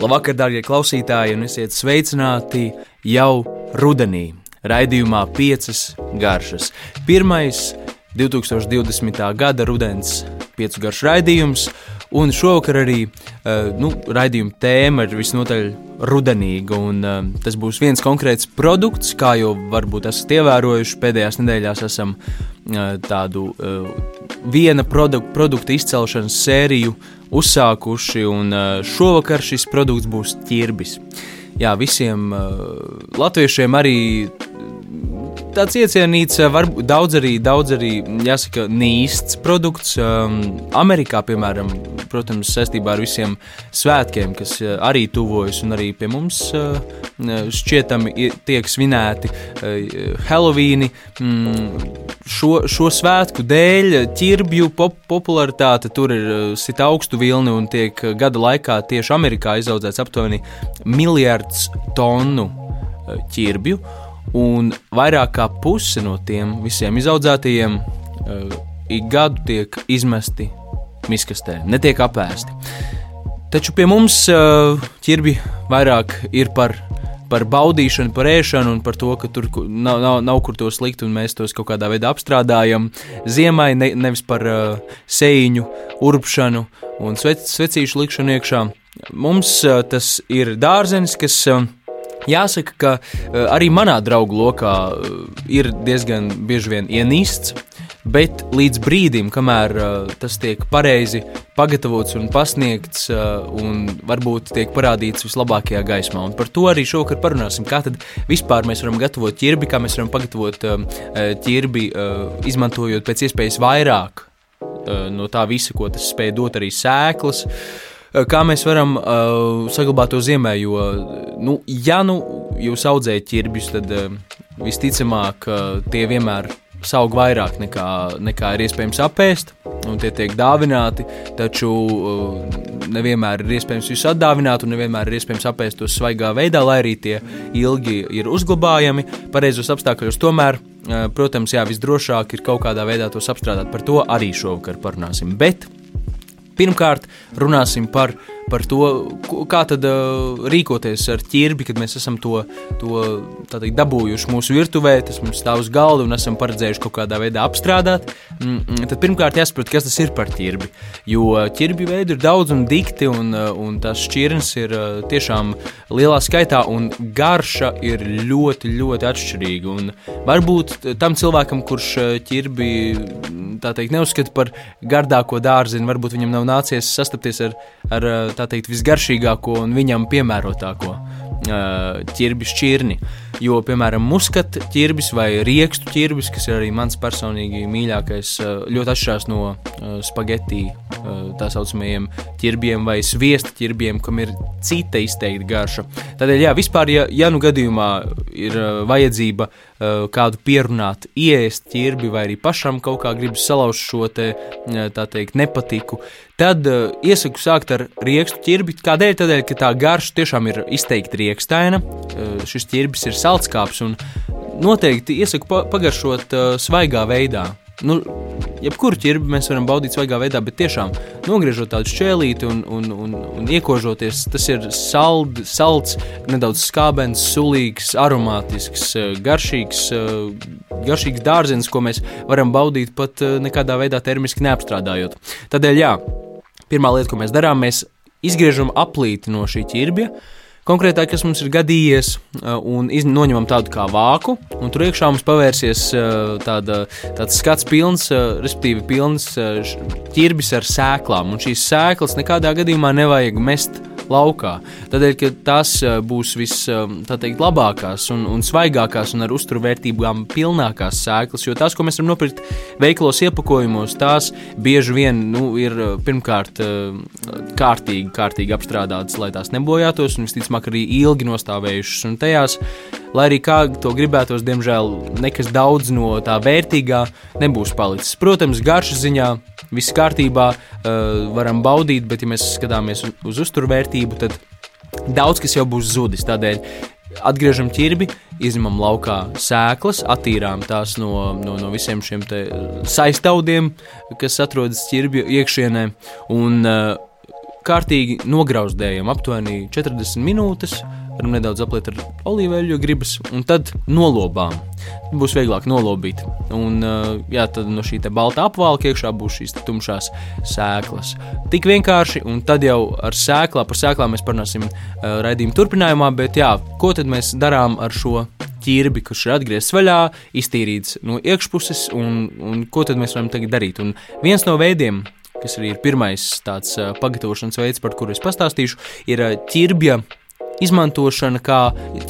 Labvakar, darbie klausītāji, un esiet sveicināti jau rudenī. Raidījumā piecas garšas. Pirmais 2020. gada rudens piecu garšu raidījums, un šovakar arī uh, nu, raidījuma tēma ir visnotaļ rudenīga. Un, uh, tas būs viens konkrēts produkts, kā jau varbūt esat ievērojuši. Pēdējās nedēļās esam uh, tādu viena produ produkta izcelšanas sēriju uzsākuši, un šovakar šis produkts būs ķirbis. Jā, visiem latviešiem arī tāds iecienīts, varbūt daudz arī, daudz arī, jāsaka, nīsts produkts. Amerikā, piemēram, protams, saistībā ar visiem svētkiem, kas arī tuvojas, un arī pie mums šķietami tiek svinēti Helovīni. Mm, šo, šo svētku dēļ ķirbju pop popularitāte tur ir sit augstu vilni un tiek gada laikā tieši Amerikā izaudzēts aptuveni miljards tonu ķirbju un vairāk kā puse no tiem visiem izaudzētajiem uh, ik gadu tiek izmesti miskastē, netiek apēsti. Taču pie mums uh, ķirbi vairāk ir par, par baudīšanu, par ēšanu un par to, ka tur nav, nav, nav kur tos likt un mēs tos kaut kādā veidā apstrādājam. Ziemai ne, nevis par uh, sēņu, urpšanu un svec, svecīšu likšanu iekšā. Mums uh, tas ir dārzenis, kas uh, Jāsaka, ka uh, arī manā draugu lokā uh, ir diezgan bieži vien ienīsts, bet līdz brīdim, kamēr uh, tas tiek pareizi pagatavots un pasniegts, uh, un varbūt tiek parādīts vislabākajā gaismā. Un par to arī šovakar parunāsim. Kā tad vispār mēs varam gatavot ķirbi, kā mēs varam pagatavot uh, ķirbi, uh, izmantojot pēc iespējas vairāk uh, no tā visa, ko tas spēj dot arī sēklas. Uh, kā mēs varam uh, saglabāt to ziemē. Jo, nu, ja nu jūs audzējat ķirbjus, tad uh, visticamāk uh, tie vienmēr saug vairāk nekā, nekā ir iespējams apēst, un tie tiek dāvināti. Taču uh, nevienmēr ir iespējams visus atdāvināt, un nevienmēr ir iespējams apēst tos svaigā veidā, lai arī tie ilgi ir uzglabājami pareizos apstākļos. Tomēr, uh, protams, jā, visdrošāk ir kaut kādā veidā tos apstrādāt. Par to arī šovakar parunāsim. Bet Pirmkārt, runāsim par, par to, kā tad uh, rīkoties ar ķirbi, kad mēs esam to, to teikt, dabūjuši mūsu virtuvē, tas mums stāv uz galda un esam paredzējuši kaut kādā veidā apstrādāt. Mm, mm, tad pirmkārt jāsaprot, kas tas ir par ķirbi. Jo ķirbi veidu ir daudz un dikti, un, uh, un tās šķirnes ir uh, tiešām lielā skaitā, un garša ir ļoti, ļoti atšķirīga. Un varbūt tam cilvēkam, kurš uh, ķirbi teikt, neuzskata par gardāko dārziņu, varbūt viņam nav nācies sastapties ar, ar teikt, visgaršīgāko un viņam piemērotāko ķirbis šķirni. Jo, piemēram, muskata ķirbis vai riekstu ķirbis, kas ir arī mans personīgi mīļākais, ļoti atšķirās no spagetī tā saucamajiem ķirbiem vai sviesta ķirbiem, kam ir cita izteikta garša. Tādēļ, jā, vispār, ja, ja nu gadījumā ir vajadzība kādu pierunāt, ieest ķirbi vai arī pašam kaut kā gribas salauzt šo te, tā teikt, nepatiku, tad iesaku sākt ar riekstu ķirbi. Kādēļ? Tādēļ, ka tā garša tiešām ir izteikti riekstaina. Šis ķirbis ir saldskāps noteikti iesaku pa pagaršot uh, svaigā veidā. Nu, jebkuru ķirbi mēs varam baudīt svaigā veidā, bet tiešām nogriežot tādu šķēlīti un, un, un, un iekožoties, tas ir sald, salds, nedaudz skābens, sulīgs, aromātisks, garšīgs, garšīgs dārzenis, ko mēs varam baudīt pat nekādā veidā termiski neapstrādājot. Tādēļ, jā, Pirmā lieta, ko mēs darām, mēs izgriežam aplīti no šī ķirbja. Konkrētāk, kas mums ir gadījies, un noņemam tādu kā vāku, un tur iekšā mums pavērsies tāda, tāds skats pilns, respektīvi pilns ķirbis ar sēklām, un šīs sēklas nekādā gadījumā nevajag mest laukā. Tādēļ, ka tās eh, būs vislabākās eh, un, un svaigākās un ar uzturvērtībām pilnākās sēklas, jo tās, ko mēs varam nopirkt veikalos iepakojumos, tās bieži vien nu, ir eh, pirmkārt kārtīgi, kārtīgi apstrādātas, lai tās nebojātos, un visticamāk arī ilgi nostāvējušas. Un tajās lai arī kā to gribētos, diemžēl nekas daudz no tā vērtīgā nebūs palicis. Protams, garšas ziņā viss kārtībā, uh, varam baudīt, bet, ja mēs skatāmies uz, uz uzturvērtību, tad daudz kas jau būs zudis. Tādēļ atgriežam ķirbi, izņemam laukā sēklas, attīrām tās no, no, no visiem šiem saistaudiem, kas atrodas ķirbju iekšienē. Un, uh, kārtīgi nograuzdējam aptuveni 40 minūtes. Varam nedaudz apliet ar olīveļu, ja gribas, un tad nolobām. Būs vieglāk nolobīt. Un, uh, jā, tad no šī balta apvalka iekšā būs šīs tumšās sēklas. Tik vienkārši, un tad jau ar sēklām, par sēklām mēs parunāsim uh, raidījuma turpinājumā. Bet jā, ko tad mēs darām ar šo ķirbi, kurš ir atgriezts vaļā, iztīrīts no iekšpuses, un, un ko tad mēs varam tagad darīt? Un viens no veidiem, kas arī ir pirmais tāds uh, pagatavošanas veids, par kuru es pastāstīšu, ir ķirbja izmantošana, kā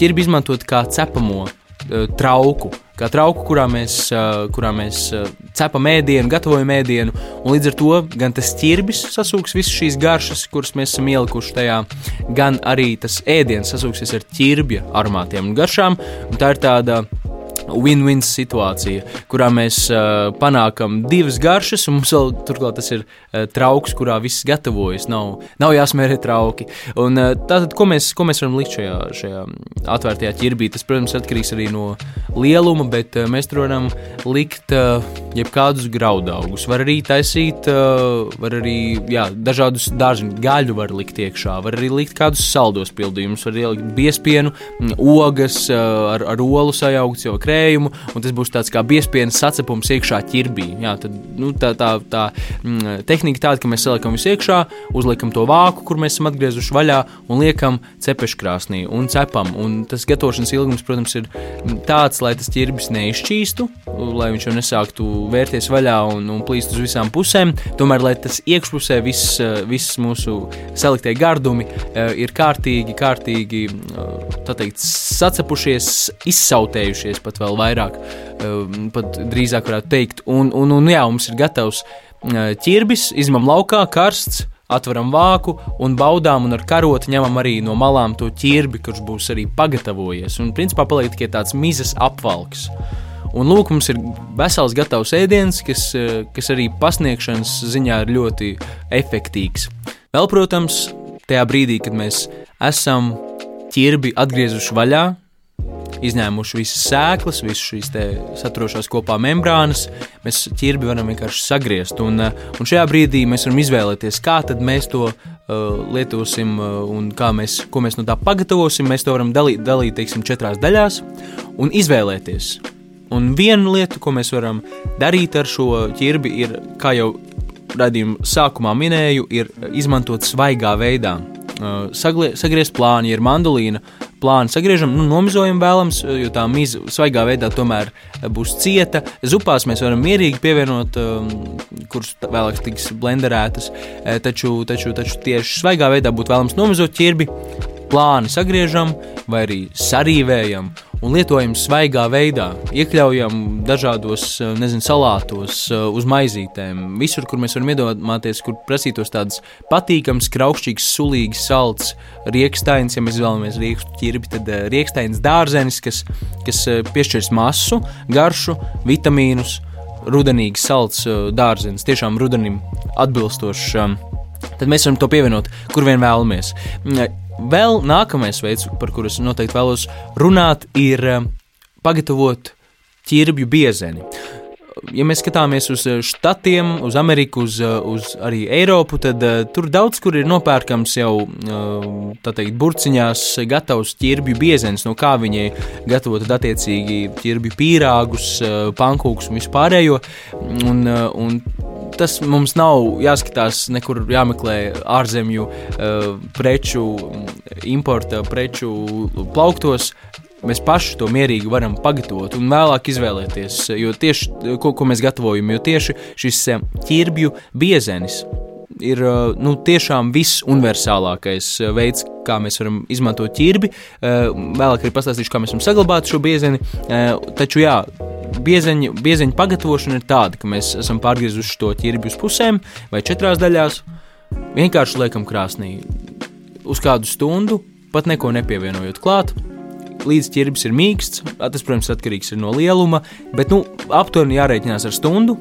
ķirbi izmantot kā cepamo uh, trauku. Kā trauku, kurā mēs, uh, kurā mēs uh, cepam ēdienu, gatavojam ēdienu, līdz ar to gan tas ķirbis sasūks visas šīs garšas, kuras mēs esam ielikuši tajā, gan arī tas ēdiens sasūksies ar ķirbja aromātiem un garšām. Un tā ir tāda win-win situācija, kurā mēs uh, panākam divas garšas, un mums vēl turklāt tas ir uh, trauks, kurā viss gatavojas. Nav, nav jāsmērē trauki. Un, uh, tātad, ko mēs, ko mēs varam likt šajā, šajā atvērtajā ķirbī? Tas, protams, atkarīgs arī no lieluma, bet uh, mēs tur varam likt uh, jebkādus graudaugus. Var arī taisīt, uh, var arī jā, dažādus dārziņu gaļu var likt iekšā, var arī likt kādus saldos pildījumus, var ielikt biespienu, ogas uh, ar, ar olu sajaukts jau krējumu krējumu, un tas būs tāds kā biezpienas sacepums iekšā ķirbī. Jā, tad, nu, tā, tā, tā mm, tehnika tāda, ka mēs saliekam visu iekšā, uzliekam to vāku, kur mēs esam atgriezuši vaļā, un liekam cepeškrāsnī un cepam. Un tas gatavošanas ilgums, protams, ir tāds, lai tas ķirbis neizšķīstu, lai viņš jau nesāktu vērties vaļā un, un plīst uz visām pusēm. Tomēr, lai tas iekšpusē viss, viss mūsu saliktie gardumi eh, ir kārtīgi, kārtīgi eh, teikt, sacepušies, izsautējušies pat vēl vairāk, ehm, pat drīzāk varētu teikt. Un, un, un jā, mums ir gatavs eh, ķirbis, izmam laukā, karsts. Atveram vāku un baudām, un ar karoti ņemam arī no malām to ķirbi, kurš būs arī pagatavojies. Un principā paliek tikai tāds mizas apvalks. Un lūk, mums ir vesels gatavs ēdiens, kas, eh, kas arī pasniegšanas ziņā ir ļoti efektīvs. Vēl, protams, tajā brīdī, kad mēs esam ķirbi atgriezuši vaļā, izņēmuši visas sēklas, visas šīs saturošās kopā membrānas, mēs ķirbi varam vienkārši sagriezt. Un, eh, un šajā brīdī mēs varam izvēlēties, kā mēs to uh, lietosim uh, un mēs, ko mēs no tā pagatavosim. Mēs to varam dalīt, dalīt teiksim, četrās daļās un izvēlēties. Un viena lieta, ko mēs varam darīt ar šo ķirbi, ir, kā jau radījuma sākumā minēju, ir izmantot svaigā veidā. Uh, sagriezt plāni, ir mandolīna, plānu sagriežam, nu, nomizojam vēlams, jo tā miza svaigā veidā tomēr būs cieta. Zupās mēs varam mierīgi pievienot, um, kuras vēlāk tiks blenderētas, eh, taču, taču, taču tieši svaigā veidā būtu vēlams nomizot ķirbi, plāni sagriežam vai arī sarīvējam un lietojam svaigā veidā. Iekļaujam dažādos, eh, nezinu, salātos, eh, uz maizītēm. Visur, kur mēs varam iedomāties, kur prasītos tādas patīkamas, kraukšķīgas, sulīgas, salds, rieksteins, ja mēs vēlamies riekstu ķirbi, tad eh, rieksteins dārzenis, kas, kas piešķirs masu, garšu, vitamīnus, rudenīgs salds dārzenis, tiešām rudenim atbilstošs. Tad mēs varam to pievienot, kur vien vēlamies. Vēl nākamais veids, par kuru es noteikti vēlos runāt, ir eh, pagatavot ķirbju biezeni. Ja mēs skatāmies uz eh, štatiem, uz Ameriku, uz, eh, uz arī Eiropu, tad tur daudz kur ir nopērkams jau uh, teikt, burciņās gatavs ķirbju biezens, no kā viņi gatavo tad attiecīgi ķirbju pīrāgus, pankūkus un vispārējo. Un, un tas mums nav jāskatās nekur jāmeklē ārzemju uh, preču, importa preču plauktos. Mēs paši to mierīgi varam pagatavot un vēlāk izvēlēties, jo tieši ko, ko mēs gatavojam, jo tieši šis eh, ķirbju biezenis ir eh, nu, tiešām visuniversālākais veids, kā mēs varam izmantot ķirbi. Vēlāk arī pastāstīšu, kā mēs varam saglabāt šo biezeni. Taču, jā, biezeņu, biezeņu pagatavošana ir tāda, ka mēs esam pārgriezuši to ķirbi uz pusēm vai četrās daļās. Vienkārši liekam krāsnī uz kādu stundu, pat neko nepievienojot klāt. Līdz ķirbis ir mīksts, tas, protams, atkarīgs no lieluma, bet nu, aptuveni jārēķinās ar stundu.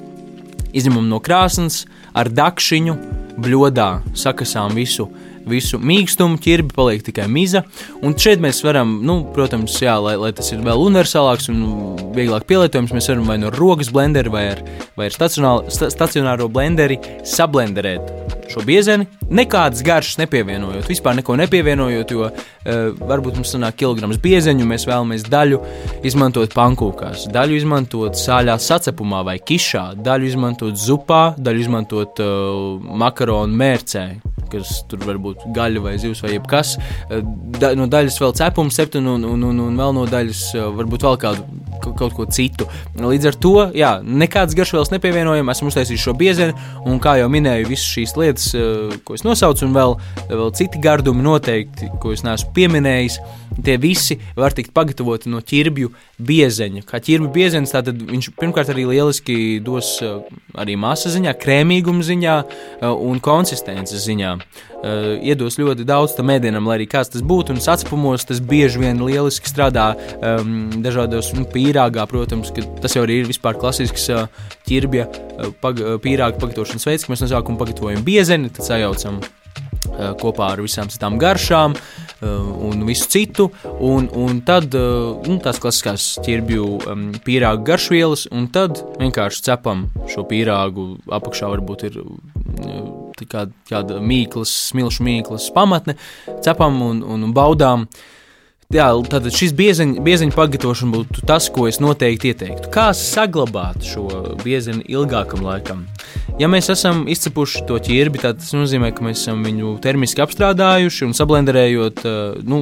Izņemam no krāsnes, ar dakšiņu, bļodā sakasām visu, visu mīkstumu, ķirbi paliek tikai miza. Un šeit mēs varam, nu, protams, jā, lai, lai tas ir vēl universālāks un vieglāk pielietojams, mēs varam vai no rokas blenderi vai ar, vai ar stacionāro blenderi sablenderēt šo biezeni, nekādas garšas nepievienojot, vispār neko nepievienojot, jo uh, varbūt mums sanāk kilograms biezeņu, mēs vēlamies daļu izmantot pankūkās, daļu izmantot sāļā sacepumā vai kišā, daļu izmantot zupā, daļu izmantot uh, makaronu mērcē kas tur var būt gaļa vai zivs vai jebkas. Eh, da, no daļas vēl cepums, septiņu, un, un, un, un vēl no daļas varbūt vēl kādu kaut ko citu. Līdz ar to, jā, nekādas garšvielas nepievienojam, esam uztaisījuši šo biezeni, un kā jau minēju, visas šīs lietas, eh, ko es nosaucu, un vēl, vēl citi gardumi noteikti, ko es neesmu pieminējis, tie visi var tikt pagatavoti no ķirbju biezeņa. Kā ķirbju biezenis, tad viņš pirmkārt arī lieliski dos eh, arī masa ziņā, krēmīguma ziņā eh, un konsistences ziņā. Iedos ļoti daudz tam ēdienam, lai arī kāds tas būtu, un atspumos tas bieži vien lieliski strādā um, dažādos nu, pīrāgā, protams, tas jau ir vispār klasisks ķirbja pag, pīrāga pagatavošanas veids, ka mēs no sākuma pagatavojam biezeni, tad sajaucam kopā ar visām citām garšām un visu citu. Un, un tad nu, tās klasiskās ķirbju pīrāgu garšvielas, un tad vienkārši cepam šo pīrāgu. Apakšā varbūt ir kāda, kāda mīklas, smilšu mīklas pamatne, cepam un, un baudām. Jā, tātad šis biezeņa, biezeņa pagatavošana būtu tas, ko es noteikti ieteiktu. Kā saglabāt šo biezeņu ilgākam laikam? Ja mēs esam izcepuši to ķirbi, tad tas nozīmē, ka mēs esam viņu termiski apstrādājuši un sablenderējot. Nu,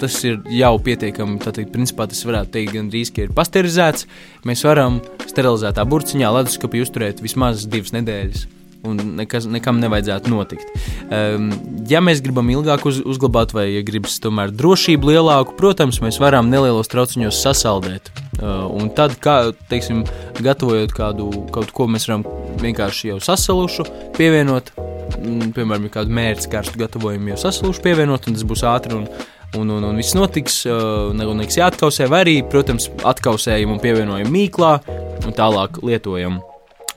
tas ir jau pietiekami. Tātad, principā, tas varētu teikt, gandrīz, ka ir pasteurizēts. Mēs varam sterilizētā burciņā, leduskapī uzturēt vismaz divas nedēļas un nekas, nekam nevajadzētu notikt. Um, ja mēs gribam ilgāk uz, uzglabāt, vai ja gribam tomēr drošību lielāku, protams, mēs varam nelielos trauciņos sasaldēt. Uh, un tad, kā, teiksim, gatavojot kādu kaut ko, mēs varam vienkārši jau sasalušu pievienot. Mm, piemēram, kādu mērķu karstu gatavojumu jau sasalušu pievienot, un tas būs ātri un, un, un, un viss notiks. Uh, Nekas jāatkausē, vai arī, protams, atkausējam un pievienojam mīklā un tālāk lietojam.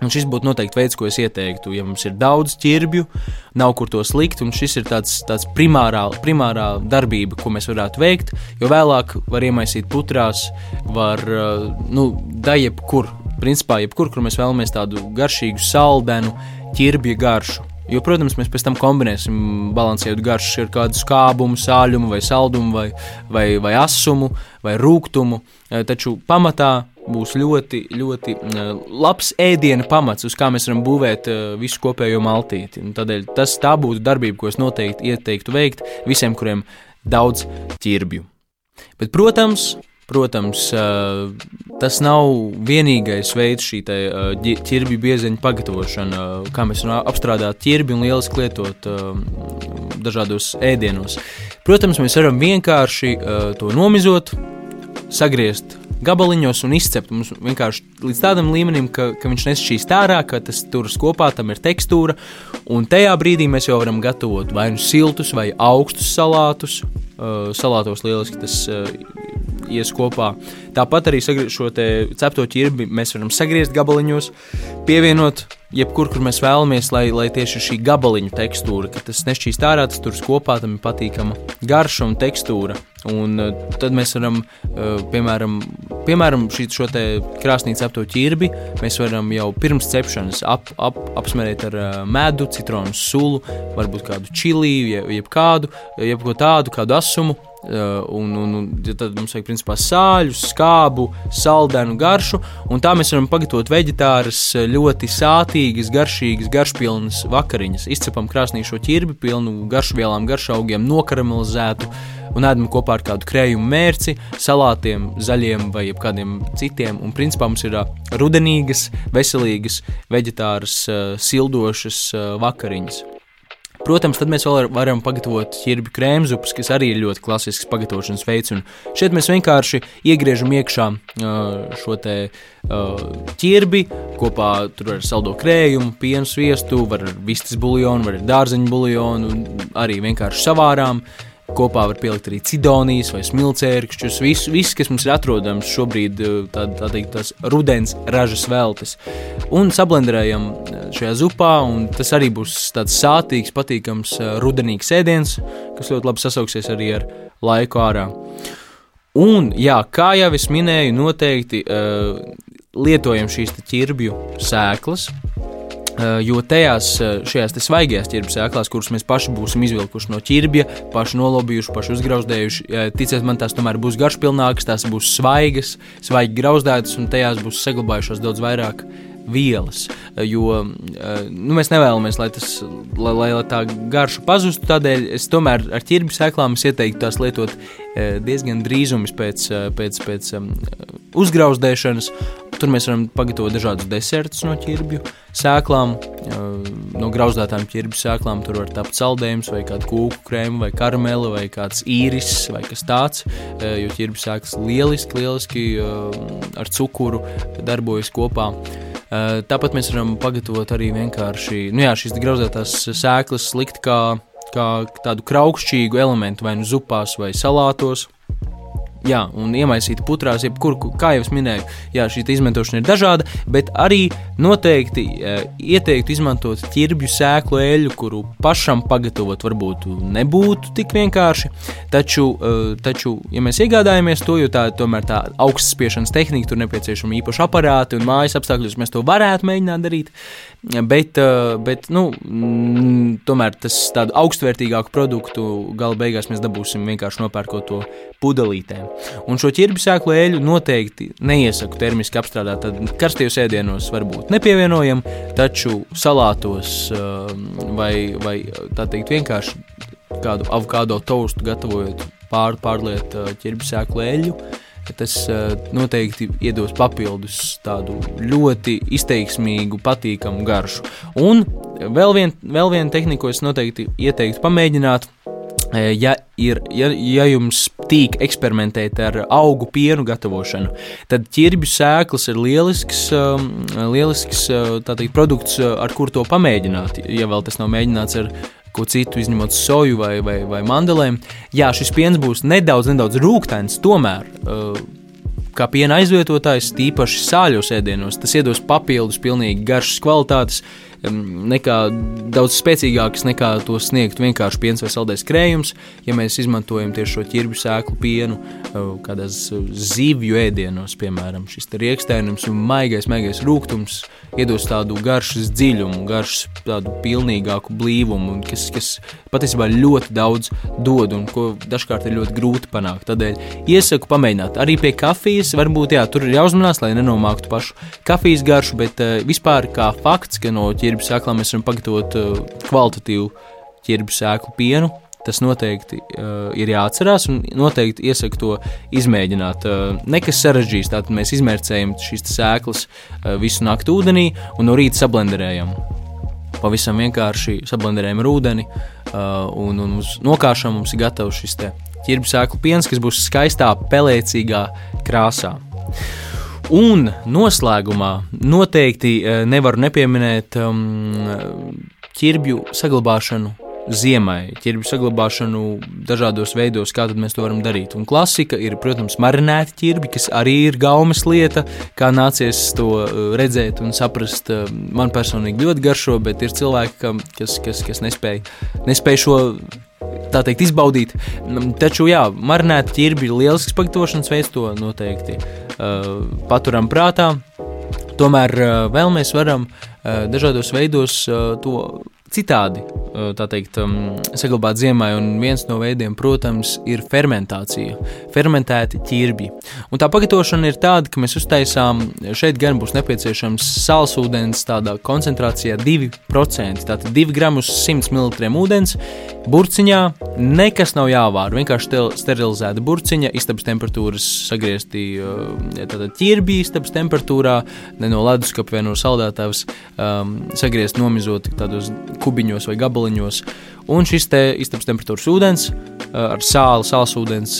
Un šis būtu noteikti veids, ko es ieteiktu. Ja mums ir daudz ķirbju, nav kur tos likt, un šis ir tāds, tāds primārā, primārā darbība, ko mēs varētu veikt. Jo vēlāk var iemaisīt putrās, var uh, nu, da jebkur, principā jebkur, kur mēs vēlamies tādu garšīgu, saldenu ķirbju garšu. Jo, protams, mēs pēc tam kombinēsim līdzsvarotu garšu ar kādu skābumu, sāļumu, vai saldumu, vai, vai, vai asumu, vai rūkumu. Uh, taču pamatā būs ļoti, ļoti uh, labs ēdiena pamats, uz kā mēs varam būvēt uh, visu kopējo maltīti. Un tādēļ tas tā būtu darbība, ko es noteikti ieteiktu veikt visiem, kuriem daudz ķirbju. Bet, protams, protams uh, tas nav vienīgais veids šī te, uh, ķirbju biezeņa pagatavošana, kā mēs varam apstrādāt ķirbi un lieliski lietot dažādos ēdienos. Protams, mēs varam vienkārši to nomizot, sagriezt gabaliņos un izcept. Mums vienkārši līdz tādam līmenim, ka, ka viņš nešķīst ārā, ka tas turas kopā, tam ir tekstūra. Un tajā brīdī mēs jau varam gatavot vai nu siltus, vai augstus salātus. Uh, salātos lieliski tas uh, ies kopā. Tāpat arī šo cepto ķirbi mēs varam sagriezt gabaliņos, pievienot jebkur, kur mēs vēlamies, lai, lai tieši šī gabaliņu tekstūra, ka tas nešķīst ārā, tas tur kopā, tam ir patīkama garša un tekstūra. Un uh, tad mēs varam, uh, piemēram, piemēram šī, šo krāsnī cepto ķirbi, mēs varam jau pirms cepšanas ap, ap, apsmērēt ar uh, medu, citronu sulu, varbūt kādu čiliju, jeb, jeb kādu, jeb ko tādu, kādu asumu. Uh, un, un, un tad mums vajag principā sāļu, skābu, saldenu garšu, tā mēs varam pagatavot vegetāras ļoti sātīgas, garšīgas, garšpilnas vakariņas. Izcepam krāsnī šo ķirbi, pilnu garšvielām, garšaugiem, nokaramelizētu un ēdam kopā ar kādu krējumu mērci, salātiem, zaļiem vai kādiem citiem. Un principā mums ir uh, rudenīgas, veselīgas, vegetāras, uh, sildošas vakariņas. Protams, tad mēs vēl varam pagatavot ķirbju krēmzupas, kas arī ir ļoti klasisks pagatavošanas veids. Un šeit mēs vienkārši iegriežam iekšā šo te ķirbi kopā ar saldo krējumu, pienu sviestu, var ar vistas buļļonu, var ar dārzeņu buļļonu, arī vienkārši savārām Kopā var pielikt arī cidonijas vai smilcērkšķus, visu, visu, kas mums ir atrodams šobrīd, tā, tā teikt, tās rudens ražas veltes. Un sablenderējam šajā zupā, un tas arī būs tāds sātīgs, patīkams rudenīgs ēdiens, kas ļoti labi sasauksies arī ar laiku ārā. Un, jā, kā jau es minēju, noteikti uh, lietojam šīs ķirbju sēklas, Eh, jo tajās eh, šajās svaigajās ķirbju sēklās, kuras mēs paši būsim izvilkuši no ķirbja, paši nolobījuši, paši uzgrauzdējuši, eh, ticiet man, tās tomēr būs garšpilnākas, tās būs svaigas, svaigi grauzdētas, un tajās būs saglabājušās daudz vairāk vielas. Jo nu, mēs nevēlamies, lai, tas, lai, lai, lai tā garša pazustu. Tādēļ es tomēr ar ķirbju sēklām ieteiktu tās lietot diezgan drīzumis pēc, pēc, pēc uzgrauzdēšanas. Tur mēs varam pagatavot dažādus desertus no ķirbju sēklām, no grauzdētām ķirbju sēklām. Tur var tapt saldējums, vai kāda kūku krēma, vai karamela, vai kāds īris, vai kas tāds. Jo ķirbju sēklas lieliski, lieliski ar cukuru darbojas kopā. Tāpat mēs varam pagatavot arī vienkārši nu jā, šīs grauzdētās sēklas, likt kā, kā tādu kraukšķīgu elementu vai nu zupās vai salātos. Jā, un iemaisīt putrās, jebkur, kā jau es minēju, jā, šī izmantošana ir dažāda, bet arī noteikti e, ieteiktu izmantot ķirbju sēklu eļļu, kuru pašam pagatavot varbūt nebūtu tik vienkārši. Taču, e, taču ja mēs iegādājamies to, jo tā tomēr tā augstas spiešanas tehnika, tur nepieciešama īpaša aparāta un mājas apstākļos mēs to varētu mēģināt darīt. Bet, e, bet nu, m, tomēr tas tādu augstvērtīgāku produktu gala beigās mēs dabūsim vienkārši nopērkot to pudelītēm. Un šo ķirbju sēklu eļļu noteikti neiesaku termiski apstrādāt. Tad karstajos ēdienos varbūt nepievienojam, taču salātos um, vai, vai tā teikt vienkārši kādu avokado toastu gatavojot pār, pārliet uh, ķirbju sēklu eļļu. Tas uh, noteikti iedos papildus tādu ļoti izteiksmīgu, patīkamu garšu. Un vēl viena vēl vien tehnika, ko es noteikti ieteiktu pamēģināt, ja, ir, ja, ja jums tīk eksperimentēt ar augu pienu gatavošanu, tad ķirbju sēklas ir lielisks, um, lielisks teikt, produkts, ar kur to pamēģināt. Ja vēl tas nav mēģināts ar ko citu, izņemot soju vai, vai, vai mandelēm, jā, šis piens būs nedaudz, nedaudz rūkstošs, tomēr. Uh, kā piena aizvietotājs, tīpaši sāļos ēdienos, tas iedos papildus, pilnīgi garšas kvalitātes, nekā daudz spēcīgākas nekā to sniegt vienkārši piens vai saldējs krējums, ja mēs izmantojam tieši šo ķirbju sēklu pienu kādās zivju ēdienos, piemēram, šis riekstēnums un maigais, maigais rūgtums iedos tādu garšas dziļumu, garšas tādu pilnīgāku blīvumu, kas, kas patiesībā ļoti daudz dod un ko dažkārt ir ļoti grūti panākt. Tādēļ iesaku pamēģināt arī pie kafijas, varbūt jā, tur ir jāuzmanās, lai nenomāktu pašu kafijas garšu, bet uh, vispār kā fakts, ka no ķirbju ķirbju sēklām mēs varam pagatavot uh, kvalitatīvu ķirbju sēklu pienu. Tas noteikti uh, ir jāatcerās, un noteikti iesaku to izmēģināt. Uh, nekas sarežģīts, tātad mēs izmērcējam šīs sēklas uh, visu nakti ūdenī un no rīta sablenderējam. Pavisam vienkārši sablenderējam ar ūdeni, uh, un, un uz nokāšanu mums ir gatavs šis ķirbju sēklu piens, kas būs skaistā, pelēcīgā krāsā. Un noslēgumā noteikti eh, nevaru nepieminēt um, ķirbju saglabāšanu ziemai, ķirbju saglabāšanu dažādos veidos, kā mēs to varam darīt. Un klasika ir, protams, marinēta ķirbi, kas arī ir gaumas lieta, kā nācies to eh, redzēt un saprast. Eh, man personīgi ļoti garšo, bet ir cilvēki, kas, kas, kas nespēj, nespēj šo tā teikt, izbaudīt. Mm, taču, jā, marinēta ķirbi ir lielisks pagatavošanas veids, to noteikti uh, paturam prātā. Tomēr uh, vēl mēs varam uh, dažādos veidos uh, to citādi teikt, um, saglabāt ziemai. Un viens no veidiem, protams, ir fermentācija, fermentēti ķirbi. Un tā pagatavošana ir tāda, ka mēs uztaisām, šeit gan būs nepieciešams sālsūdens tādā koncentrācijā 2%, tātad 2 gramus 100 ml ūdens. Burciņā nekas nav jāvāra, vienkārši sterilizēta burciņa, istabas temperatūras sagriezti tātad ķirbi istabas temperatūrā, ne no leduskapa vai no saldētavas, um, sagriezt nomizot tādos kubiņos vai gabaliņos. Un šis te istabas temperatūras ūdens ar sāli, sāls ūdens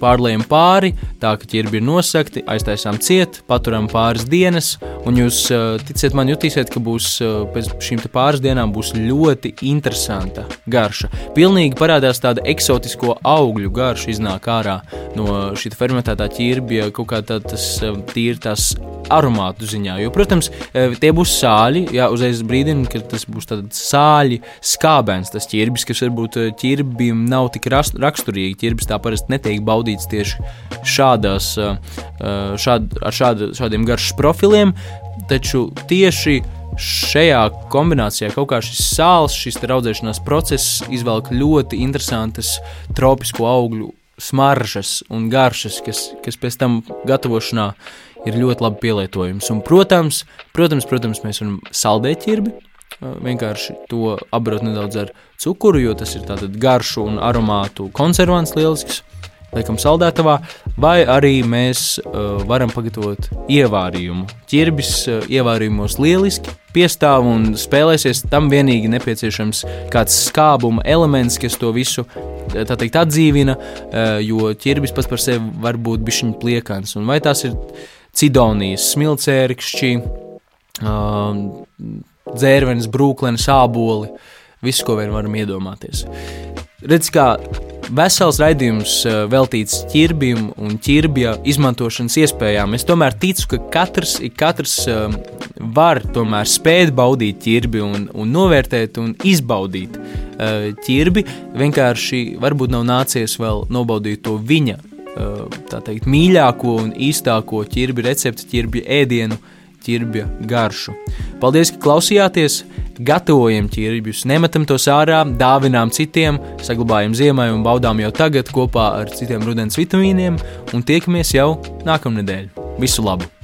pārlējam pāri, tā ka ķirbi ir nosakti, aiztaisām ciet, paturam pāris dienas, un jūs ticiet man, jutīsiet, ka būs pēc šīm pāris dienām būs ļoti interesanta garša. Pilnīgi parādās tāda eksotisko augļu garša iznāk ārā no šī fermentētā ķirbja, kaut kā tā, tas tīri tās aromātu ziņā. Jo, protams, tie būs sāļi, jā, uzreiz brīdim, kad tas būs tāds sāļi, skābens, tas ķirbis, kas varbūt ķirbim nav tik raksturīgi. Ķirbis tā parasti netiek baudīts tieši šādās, šād, ar šād, šādiem garšas profiliem, taču tieši šajā kombinācijā kaut kā šis sāls, šis audzēšanās process izvelk ļoti interesantas tropisko augļu smaržas un garšas, kas, kas pēc tam gatavošanā ir ļoti labi pielietojams. Un, protams, protams, protams, mēs varam saldēt ķirbi, vienkārši to apbrot nedaudz ar cukuru, jo tas ir tātad garšu un aromātu konservants lielisks. Liekam, saldētavā, vai arī mēs uh, varam pagatavot ievārījumu. Ķirbis uh, ievārījumos lieliski piestāv un spēlēsies. Tam vienīgi nepieciešams kāds skābuma elements, kas to visu tā teikt, atdzīvina, uh, jo ķirbis pats par sevi var būt bišķiņ pliekans. Un vai tās ir cidonijas, smilcērkšķi, uh, dzērvenes, brūklenes, āboli, visu, ko vien varam iedomāties. Redz, kā vesels raidījums veltīts ķirbim un ķirbja izmantošanas iespējām. Es tomēr ticu, ka katrs, katrs var tomēr spēt baudīt ķirbi un, un novērtēt un izbaudīt ķirbi. Vienkārši varbūt nav nācies vēl nobaudīt to viņa tā teikt, mīļāko un īstāko ķirbi recepti, ķirbja ēdienu, ķirbja garšu. Paldies, ka klausījāties! Gatavojam ķirbjus, nemetam tos ārā, dāvinām citiem, saglabājam ziemai un baudām jau tagad kopā ar citiem rudens vitamīniem un tiekamies jau nākamnedēļ. Visu labu!